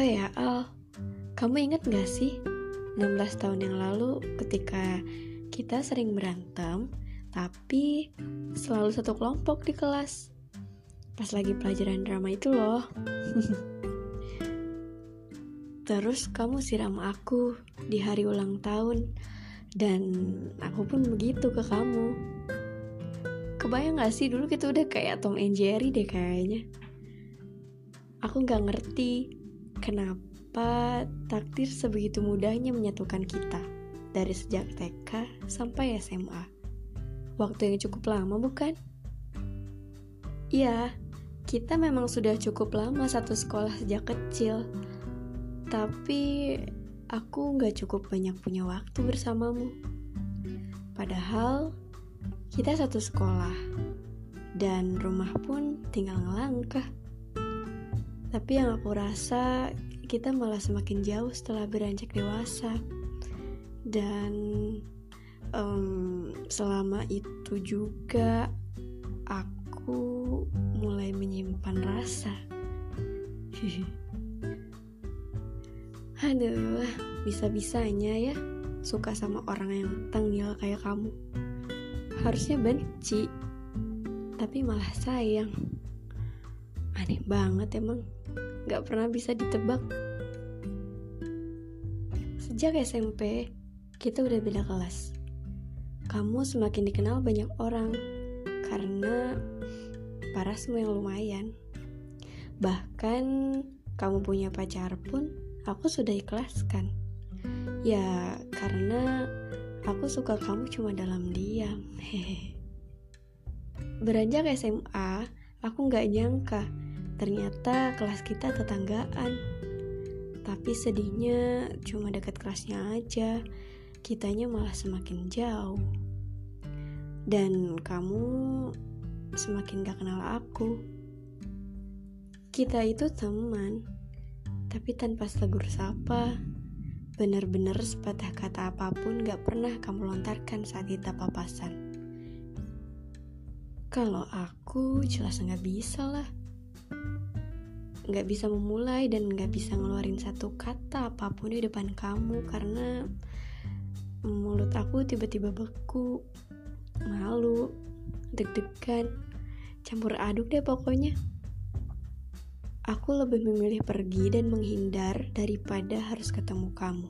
ya Al, kamu ingat gak sih 16 tahun yang lalu ketika kita sering berantem tapi selalu satu kelompok di kelas? Pas lagi pelajaran drama itu loh. Terus kamu siram aku di hari ulang tahun dan aku pun begitu ke kamu. Kebayang gak sih dulu kita udah kayak Tom and Jerry deh kayaknya. Aku gak ngerti kenapa takdir sebegitu mudahnya menyatukan kita dari sejak TK sampai SMA. Waktu yang cukup lama bukan? Iya, kita memang sudah cukup lama satu sekolah sejak kecil. Tapi aku gak cukup banyak punya waktu bersamamu. Padahal kita satu sekolah dan rumah pun tinggal ngelangkah. Tapi yang aku rasa kita malah semakin jauh setelah beranjak dewasa. Dan um, selama itu juga aku mulai menyimpan rasa. Aduh, bisa-bisanya ya suka sama orang yang tengil kayak kamu. Harusnya benci, tapi malah sayang. Aneh banget emang gak pernah bisa ditebak. Sejak SMP, kita udah beda kelas. Kamu semakin dikenal banyak orang karena parasmu yang lumayan. Bahkan kamu punya pacar pun aku sudah ikhlaskan. Ya, karena aku suka kamu cuma dalam diam. Hehehe. Beranjak SMA, aku nggak nyangka Ternyata kelas kita tetanggaan. Tapi sedihnya cuma dekat kelasnya aja. Kitanya malah semakin jauh. Dan kamu semakin gak kenal aku. Kita itu teman, tapi tanpa tegur sapa. Bener-bener sepatah kata apa pun gak pernah kamu lontarkan saat kita papasan. Kalau aku jelas nggak bisa lah nggak bisa memulai dan nggak bisa ngeluarin satu kata apa pun di depan kamu karena mulut aku tiba-tiba beku, malu, deg-degan, campur aduk deh pokoknya. Aku lebih memilih pergi dan menghindar daripada harus ketemu kamu.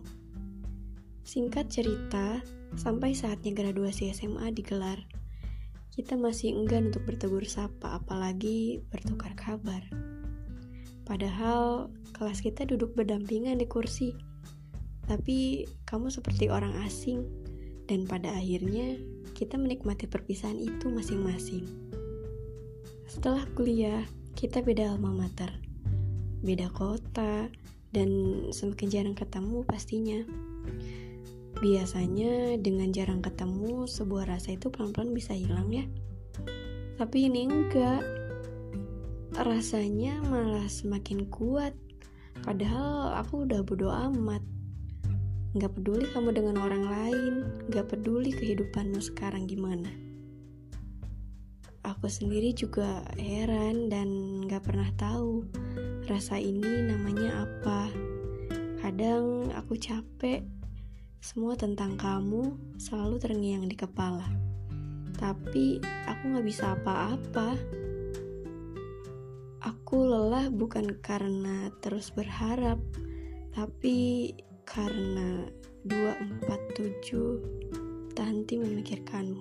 Singkat cerita, sampai saatnya graduasi SMA digelar, kita masih enggan untuk bertegur sapa, apalagi bertukar kabar. Padahal kelas kita duduk berdampingan di kursi. Tapi kamu seperti orang asing dan pada akhirnya kita menikmati perpisahan itu masing-masing. Setelah kuliah, kita beda alma mater, beda kota, dan semakin jarang ketemu pastinya. Biasanya dengan jarang ketemu, sebuah rasa itu pelan-pelan bisa hilang ya. Tapi ini enggak rasanya malah semakin kuat. Padahal aku udah bodo amat. Gak peduli kamu dengan orang lain, gak peduli kehidupanmu sekarang gimana. Aku sendiri juga heran dan gak pernah tahu rasa ini namanya apa. Kadang aku capek, semua tentang kamu selalu terngiang di kepala. Tapi aku gak bisa apa-apa. Aku lelah bukan karena terus berharap, tapi karena 247 tak henti memikirkanmu.